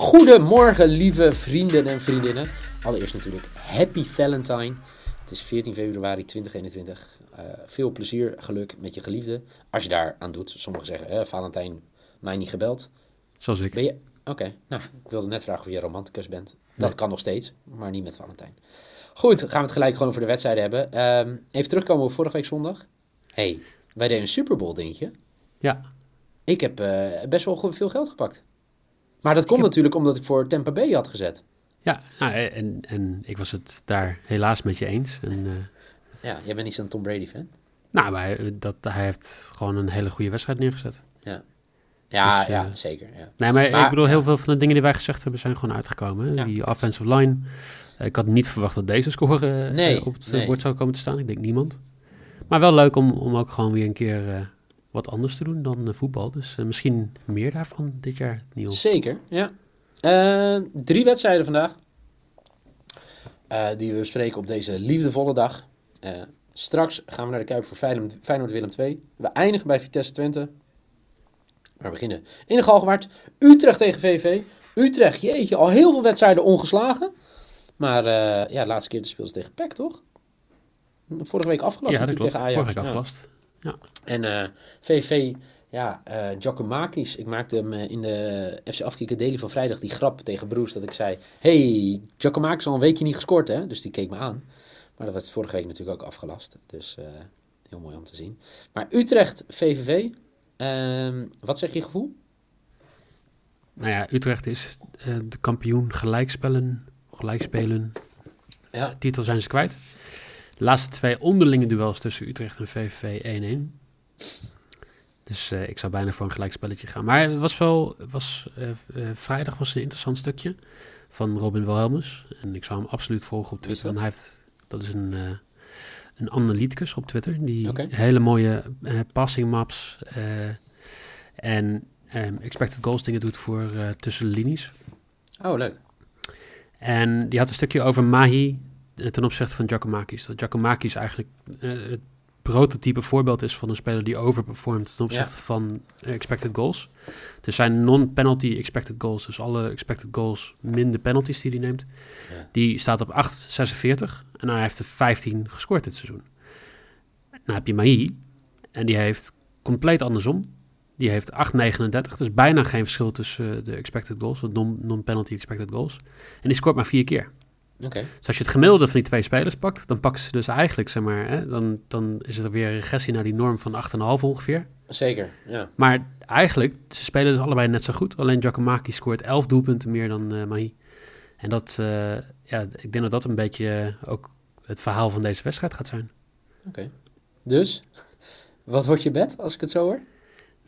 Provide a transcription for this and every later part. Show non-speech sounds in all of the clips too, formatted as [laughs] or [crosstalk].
Goedemorgen, lieve vrienden en vriendinnen. Allereerst natuurlijk Happy Valentine. Het is 14 februari 2021. Uh, veel plezier, geluk met je geliefde. Als je daar aan doet. Sommigen zeggen, eh, Valentijn, mij niet gebeld. Zoals ik. Ben je... Oké, nou, ik wilde net vragen of je romanticus bent. Dat Nee. kan nog steeds, maar niet met Valentijn. Goed, gaan we het gelijk gewoon over de wedstrijden hebben. Ehm, even terugkomen op vorige week zondag. hey, wij deden een Super Bowl dingetje. Ja, Ik heb eh, best wel veel geld gepakt. Maar dat komt heb- natuurlijk omdat ik voor Tampa Bay had gezet. ja nou, en, en ik was het daar helaas met je eens. En, eh, Ja, jij bent niet zo'n Tom Brady fan. nou, maar hij- dat, hij heeft gewoon een hele goede wedstrijd neergezet. Ja, ja, Dus, eh, ja zeker. Ja. Nee, maar, Maar- ik bedoel, heel veel van de dingen die wij gezegd hebben zijn gewoon uitgekomen. Ja. Die offensive line. Eh, Ik had niet verwacht dat deze score eh, Nee, eh, op het eh, nee. bord zou komen te staan. Ik denk niemand. Maar wel leuk om, om ook gewoon weer een keer eh, wat anders te doen dan eh, voetbal. Dus eh, misschien meer daarvan dit jaar, Niels. Zeker, ja. Eh, drie wedstrijden vandaag. Die we bespreken op deze liefdevolle dag. Straks gaan we naar de Kuip voor Feyenoord- Feyenoord-Willem 2. We eindigen bij Vitesse Twente. Maar we beginnen in de Galgenwaard. Utrecht tegen VV. Utrecht, jeetje, al heel veel wedstrijden ongeslagen. Maar ja, de laatste keer speelden ze tegen PEC, toch? Vorige week afgelast ja, natuurlijk klopt. tegen Ajax. Vorige week Ja. Afgelast. En eh, VV, ja, eh Giacomakis. Ik maakte hem eh, in de FC Afkikken Daily van vrijdag die grap tegen Broes dat ik zei... Hey, Giacomakis al een weekje niet gescoord, hè? Dus die keek me aan. Maar dat werd vorige week natuurlijk ook afgelast. Dus heel mooi om te zien. Maar Utrecht, VVV. ehm, wat zeg je gevoel? Nou ja, Utrecht is de kampioen gelijkspellen. Gelijkspelen. Ja, Titel zijn ze kwijt. De laatste twee onderlinge duels tussen Utrecht en VVV 1-1. Dus eh, ik zou bijna voor een gelijkspelletje gaan. Maar het was wel, was, eh, eh, vrijdag was een interessant stukje van Robin Wilhelmus. En ik zou hem absoluut volgen op Twitter. Want hij heeft, dat is een, een analyticus op Twitter. Die hele mooie passing maps en ehm, expected goals dingen doet voor tussen de linies. oh leuk. En die had een stukje over Mahi ten opzichte van Giacomakis. Dat Giacomakis eigenlijk eh, het prototype voorbeeld is van een speler die overperformt ten opzichte van eh, expected goals. Dus zijn non-penalty expected goals, dus alle expected goals min de penalties die hij neemt, Ja. die staat op 8,46 en hij heeft er 15 gescoord dit seizoen. Dan heb je Mahi en die heeft compleet andersom. Die heeft 8,39, dus bijna geen verschil tussen eh, de expected goals, de non- non-penalty expected goals. En die scoort maar vier keer. Dus als je het gemiddelde van die twee spelers pakt, dan pakken ze dus eigenlijk, zeg maar, hè, dan, dan is het weer een regressie naar die norm van 8,5 ongeveer. zeker. Ja. Maar eigenlijk, ze spelen dus allebei net zo goed. Alleen Giacomaki scoort 11 doelpunten meer dan eh Mahi. En dat, eh, ja, ik denk dat dat een beetje eh, ook het verhaal van deze wedstrijd gaat zijn. Oké. Dus, [laughs] wat wordt je bed als ik het zo hoor?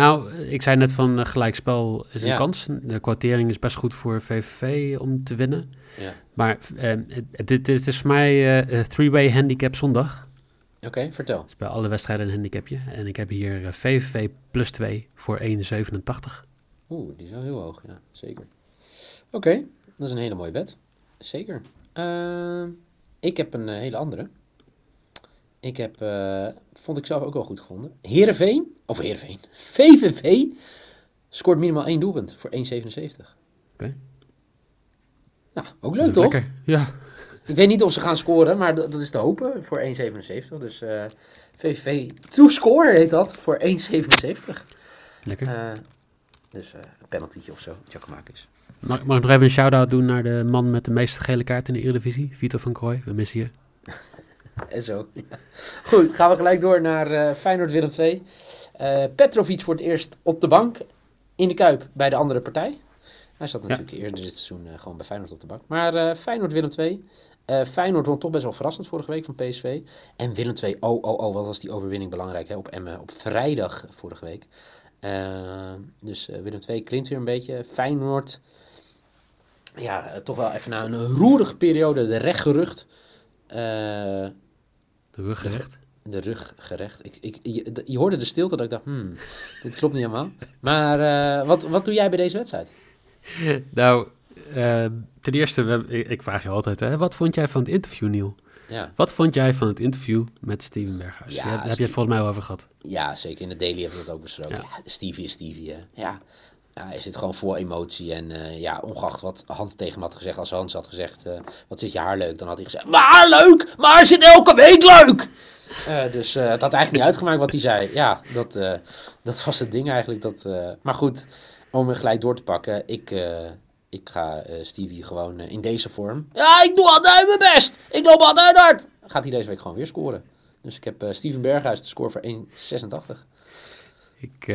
Nou, ik zei net van eh, gelijkspel is een Ja. kans. De kwartering is best goed voor VVV om te winnen. Ja. Maar eh, het is voor mij eh, three-way handicap zondag. Oké, vertel. Dus bij alle wedstrijden een handicapje. En ik heb hier VVV plus 2 voor 1,87. Oeh, die is wel heel hoog, ja, zeker. Oké, dat is een hele mooie bed. Zeker. Ehm, ik heb een hele andere. Ik heb, eh, vond ik zelf ook wel goed gevonden. Heerenveen, of Heerenveen, [laughs] VVV scoort minimaal één doelpunt voor 1,77. Oké. Nou, ook leuk toch? Lekker. Ja. Ik weet niet of ze gaan scoren, maar dat, dat is te hopen voor 1,77. Dus eh, VVV, true score heet dat, voor 1,77. Lekker. Eh, dus een penaltytje of zo, Giacomakis. Mag, mag ik nog even een shout-out doen naar de man met de meeste gele kaart in de Eredivisie? Vitor van Krooi. We missen je. [laughs] En zo. Goed, gaan we gelijk door naar eh Feyenoord Willem II. Eh, Petrovic voor het eerst op de bank in de Kuip bij de andere partij. Hij zat natuurlijk eerder dit seizoen eh, gewoon bij Feyenoord op de bank. Maar Feyenoord Willem II. Feyenoord won toch best wel verrassend vorige week van PSV. En Willem II, oh oh oh, wat was die overwinning belangrijk hè, op Emmen op vrijdag vorige week. Dus Willem II klimt weer een beetje. Feyenoord, ja, toch wel even na een roerige periode de recht gerucht. Eh, De rug gerecht. de rug gerecht. Ik, ik, je, je hoorde de stilte dat ik dacht, hmm, dit klopt niet helemaal. Maar eh, wat, wat doe jij bij deze wedstrijd? [laughs] Nou, eh, ten eerste, ik, ik vraag je altijd, hè, wat vond jij van het interview, Niel? Ja, Wat vond jij van het interview met Steven Berghuis? Ja, daar heb je het volgens mij wel over gehad. ja, zeker in de daily hebben we dat ook besproken. Ja. Ja. Stevie is Stevie, hè. Ja, Ja, hij zit gewoon vol emotie. En eh, ja, ongeacht wat Hans tegen hem had gezegd. Als Hans had gezegd, eh, wat zit je haar leuk? Dan had hij gezegd, maar leuk! Maar zit elke week leuk! Eh, dus het had eigenlijk niet uitgemaakt wat hij zei. Ja, dat, dat was het ding eigenlijk. Dat, maar goed, om er gelijk door te pakken. Ik, ik ga Stevie gewoon in deze vorm. Ja, ik doe altijd mijn best! Ik loop altijd hard! Gaat hij deze week gewoon weer scoren. Dus ik heb Steven Berghuis de score voor 1,86. Ik,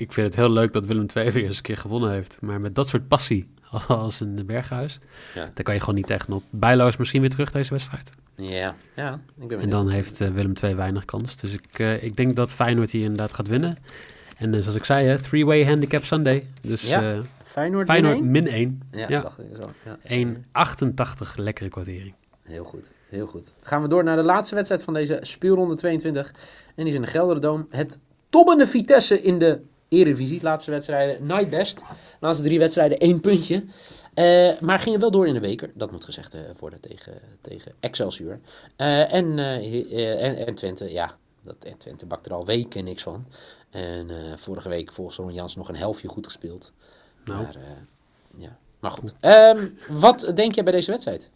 ik vind het heel leuk dat Willem II [laughs] weer eens een keer gewonnen heeft. Maar met dat soort passie [laughs] als een Berghuis, Ja. daar kan je gewoon niet tegenop. Bijlo is misschien weer terug deze wedstrijd. Ja, ja. Ik ben En dan heeft eh, Willem II weinig kans. Dus ik, eh, ik denk dat Feyenoord hier inderdaad gaat winnen. En dus zoals ik zei, hè, three-way handicap Sunday. Dus Ja, eh, Feyenoord, Feyenoord min min 1. één? Ja, Ja. dacht ik zo. Ja, 1,88 lekkere kwartering. Heel goed, heel goed. Gaan we door naar de laatste wedstrijd van deze speelronde 22. En die is in de Gelderdoom. Het tobbende Vitesse in de Eredivisie. Laatste wedstrijden, night best. Laatste drie wedstrijden, één puntje. Eh, maar gingen wel door in de beker. Dat moet gezegd eh, worden tegen, tegen Excelsior. Eh, en, en, en Twente, ja. Dat, en Twente bakt er al weken niks van. En vorige week volgens Ron Jans nog een helftje goed gespeeld. Nou, Maar, ja. maar goed. Ehm, wat denk je bij deze wedstrijd?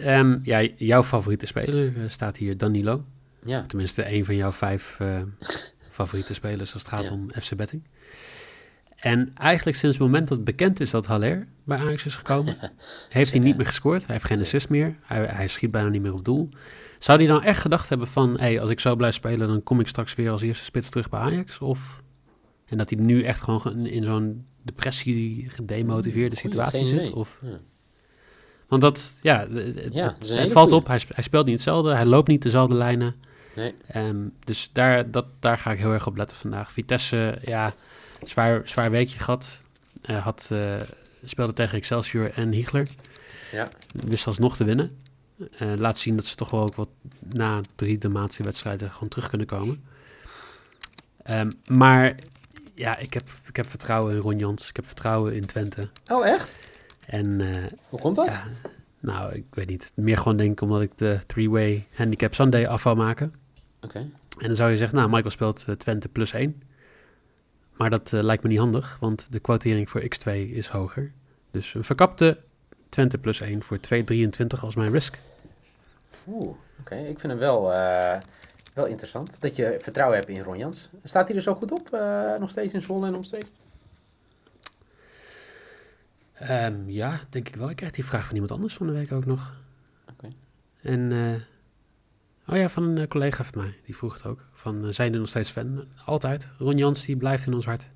Ehm, ja, jouw favoriete speler staat hier Danilo. Ja. Tenminste, een van jouw vijf [laughs] favoriete spelers als het gaat Ja. om FC Betting. En eigenlijk sinds het moment dat bekend is dat Haller bij Ajax is gekomen, [laughs] heeft hij niet meer gescoord. Hij heeft geen assist meer. Hij, hij schiet bijna niet meer op doel. Zou hij dan echt gedacht hebben van, hey, als ik zo blijf spelen, dan kom ik straks weer als eerste spits terug bij Ajax? Of, en dat hij nu echt gewoon ge- in zo'n depressie, gedemotiveerde situatie zit? Of, Ja. want dat, ja, het, het- Ja, valt op. Hij speelt niet hetzelfde. Hij loopt niet dezelfde lijnen. Nee. Ehm, dus daar, dat, daar ga ik heel erg op letten vandaag. Vitesse, ja, zwaar, zwaar weekje gehad. Eh, had, eh, speelde tegen Excelsior en Hiegler. Ja. Wist alsnog te winnen. Eh, laat zien dat ze toch wel ook wat na drie dramatische wedstrijden gewoon terug kunnen komen. Ehm, maar ja, ik heb, ik heb vertrouwen in Ron Jans. Ik heb vertrouwen in Twente. Oh, echt? En Hoe komt dat? ja, nou, ik weet niet. Meer gewoon denk ik omdat ik de three-way handicap Sunday af wou maken. En dan zou je zeggen, nou, Michael speelt eh, Twente plus 1. Maar dat eh, lijkt me niet handig, want de quotering voor x2 is hoger. Dus een verkapte Twente plus 1 voor 2,23 als mijn risk. Oeh, oké. Ik vind hem wel, eh, wel interessant. Dat je vertrouwen hebt in Ron Jans. Staat hij er zo goed op? nog steeds in Zwolle en omstreken? Ehm, ja, denk ik wel. Ik krijg die vraag van iemand anders van de week ook nog. Oké. En, eh, oh ja, van een eh, collega van mij. Die vroeg het ook. Van, eh, zijn jullie nog steeds fan? Altijd. Ron Jans, die blijft in ons hart.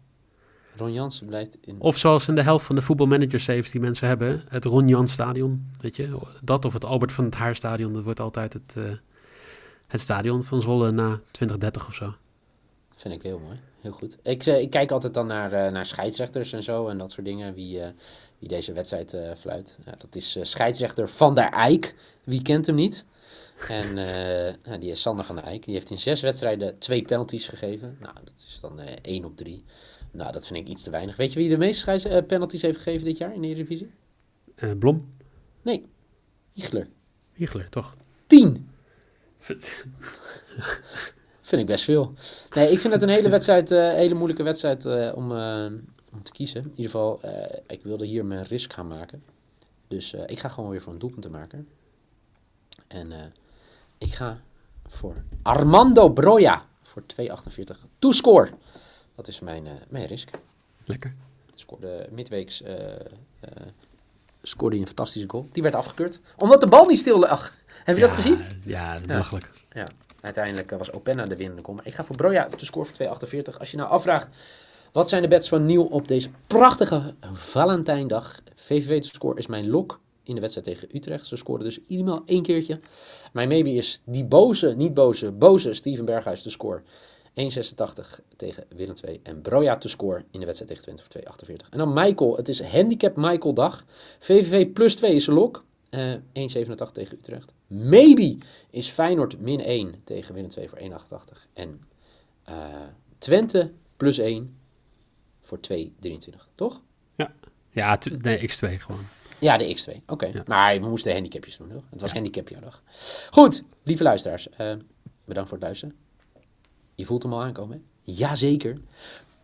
Ron Jans blijft in... Of zoals in de helft van de voetbalmanager saves die mensen hebben, het Ron Jan stadion, weet je. Dat of het Albert van het Haar stadion, dat wordt altijd het, eh, het stadion van Zwolle na 2030 of zo. Vind ik heel mooi. Heel goed. Ik, ik kijk altijd dan naar, naar scheidsrechters en zo en dat soort dingen. Wie, wie deze wedstrijd fluit. Ja, dat is scheidsrechter Van der Eyck. Wie kent hem niet? En eh, ja, die is Sander van der Eyck. Die heeft in zes wedstrijden twee penalties gegeven. Nou, dat is dan eh 1 op 3. Nou, dat vind ik iets te weinig. Weet je wie de meeste eh, penalties heeft gegeven dit jaar in de Eredivisie? Blom, Nee, Hiegler. Hiegler, toch? 10! Vind ik best veel. Nee, ik vind het een hele [laughs] wedstrijd, eh, hele moeilijke wedstrijd om, om te kiezen. In ieder geval, ik wilde hier mijn risk gaan maken. Dus ik ga gewoon weer voor een doelpunt te maken. En eh, ik ga voor Armando Broja voor 2,48 toescore. Dat is mijn, eh, mijn risk. Lekker. Scoorde midweeks eh, eh, scoorde hij een fantastische goal. Die werd afgekeurd. Omdat de bal niet stil lag. Heb je dat Ja, gezien? Ja, belachelijk. Ja, uiteindelijk eh, was Openda de winnende goal. Maar ik ga voor Broja te score voor 2,48. Als je nou afvraagt, wat zijn de bets van Niel op deze prachtige Valentijndag? VVV te score is mijn lok in de wedstrijd tegen Utrecht. Ze scoorden dus ieder één keertje. Mijn maybe is die boze, niet boze, boze Steven Berghuis te score. 1,86 tegen Willem II. En Broja te score in de wedstrijd tegen Twente voor 2,48. En dan Michael. Het is handicap Michael dag. VVV plus 2 is een lok. Eh 1,87 tegen Utrecht. Maybe is Feyenoord min 1 tegen Willem 2 voor 1,88. En eh, Twente plus 1 voor 2,23. Toch? Ja, t- nee, x2 gewoon. Ja, de X2. Oké. Ja. Maar we moesten handicapjes doen, toch? Het was handicap jouw dag. Goed, lieve luisteraars. eh, bedankt voor het luisteren. Je voelt hem al aankomen, hè? Jazeker.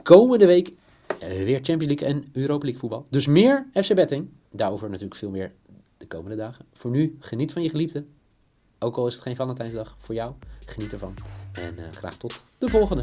komende week eh, weer Champions League en Europa League voetbal. Dus meer FC Betting. Daarover natuurlijk veel meer de komende dagen. Voor nu, geniet van je geliefde. Ook al is het geen Valentijnsdag voor jou, geniet ervan. En uh, graag tot de volgende.